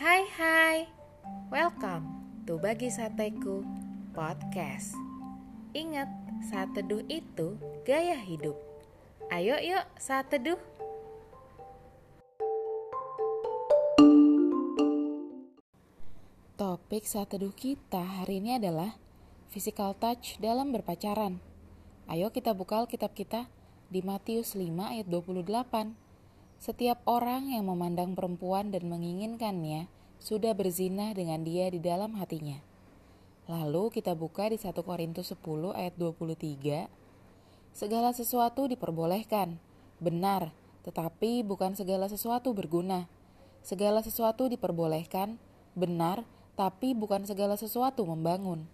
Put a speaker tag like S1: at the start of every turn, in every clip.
S1: Hai hai, welcome to Bagi Sateku Podcast. Ingat, saat teduh itu gaya hidup. Ayo yuk saat teduh Topik saat teduh kita hari ini adalah Physical touch dalam berpacaran. Ayo kita buka kitab kita di Matius 5 ayat 28 setiap orang yang memandang perempuan dan menginginkannya sudah berzina dengan dia di dalam hatinya. Lalu kita buka di 1 Korintus 10 ayat 23. Segala sesuatu diperbolehkan, benar, tetapi bukan segala sesuatu berguna. Segala sesuatu diperbolehkan, benar, tapi bukan segala sesuatu membangun.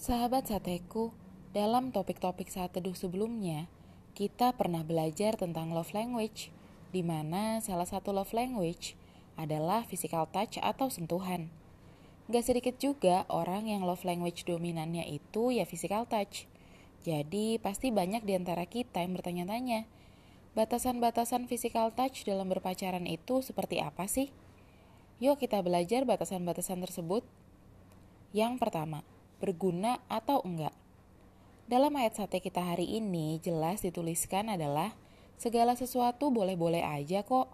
S1: Sahabat sateku, dalam topik-topik saat teduh sebelumnya, kita pernah belajar tentang love language, di mana salah satu love language adalah physical touch atau sentuhan. Gak sedikit juga orang yang love language dominannya itu ya physical touch. Jadi pasti banyak di antara kita yang bertanya-tanya, batasan-batasan physical touch dalam berpacaran itu seperti apa sih? Yuk kita belajar batasan-batasan tersebut. Yang pertama, berguna atau enggak. Dalam ayat sate kita hari ini jelas dituliskan adalah segala sesuatu boleh-boleh aja kok.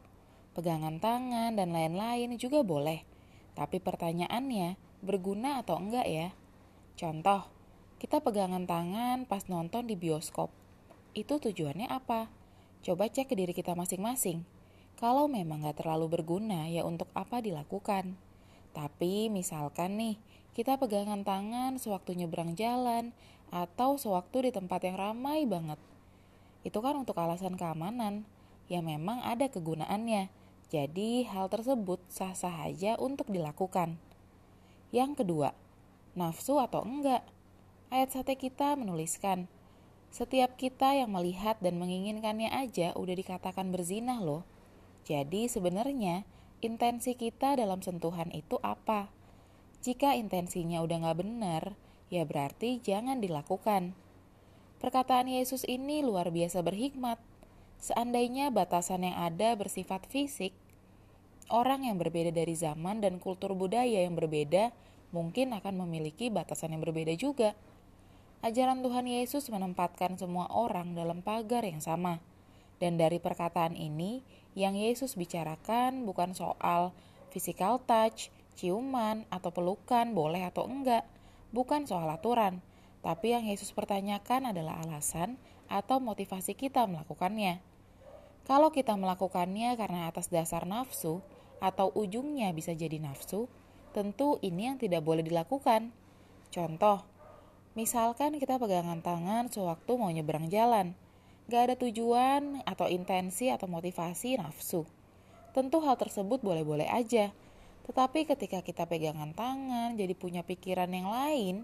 S1: Pegangan tangan dan lain-lain juga boleh. Tapi pertanyaannya, berguna atau enggak ya? Contoh, kita pegangan tangan pas nonton di bioskop. Itu tujuannya apa? Coba cek ke diri kita masing-masing. Kalau memang gak terlalu berguna, ya untuk apa dilakukan? Tapi misalkan nih, kita pegangan tangan sewaktu nyebrang jalan atau sewaktu di tempat yang ramai banget. Itu kan untuk alasan keamanan, ya memang ada kegunaannya. Jadi hal tersebut sah-sah aja untuk dilakukan. Yang kedua, nafsu atau enggak. Ayat sate kita menuliskan, setiap kita yang melihat dan menginginkannya aja udah dikatakan berzinah loh. Jadi sebenarnya intensi kita dalam sentuhan itu apa? Jika intensinya udah nggak benar, ya berarti jangan dilakukan. Perkataan Yesus ini luar biasa berhikmat. Seandainya batasan yang ada bersifat fisik, orang yang berbeda dari zaman dan kultur budaya yang berbeda mungkin akan memiliki batasan yang berbeda juga. Ajaran Tuhan Yesus menempatkan semua orang dalam pagar yang sama. Dan dari perkataan ini, yang Yesus bicarakan bukan soal physical touch, ciuman, atau pelukan boleh atau enggak, bukan soal aturan, tapi yang Yesus pertanyakan adalah alasan atau motivasi kita melakukannya. Kalau kita melakukannya karena atas dasar nafsu atau ujungnya bisa jadi nafsu, tentu ini yang tidak boleh dilakukan. Contoh, misalkan kita pegangan tangan sewaktu mau nyebrang jalan, gak ada tujuan atau intensi atau motivasi nafsu. Tentu hal tersebut boleh-boleh aja, tetapi ketika kita pegangan tangan, jadi punya pikiran yang lain,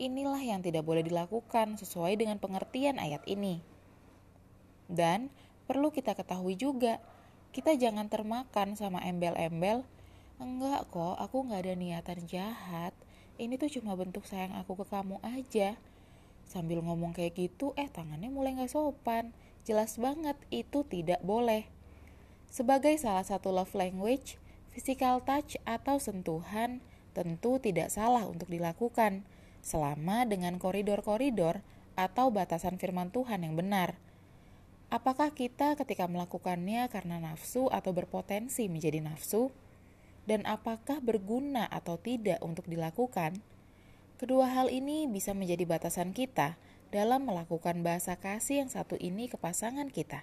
S1: inilah yang tidak boleh dilakukan sesuai dengan pengertian ayat ini. Dan perlu kita ketahui juga, kita jangan termakan sama embel-embel, enggak kok, aku nggak ada niatan jahat, ini tuh cuma bentuk sayang aku ke kamu aja. Sambil ngomong kayak gitu, eh tangannya mulai gak sopan. Jelas banget itu tidak boleh. Sebagai salah satu love language, Physical touch atau sentuhan tentu tidak salah untuk dilakukan selama dengan koridor-koridor atau batasan firman Tuhan yang benar. Apakah kita ketika melakukannya karena nafsu atau berpotensi menjadi nafsu? Dan apakah berguna atau tidak untuk dilakukan? Kedua hal ini bisa menjadi batasan kita dalam melakukan bahasa kasih yang satu ini ke pasangan kita.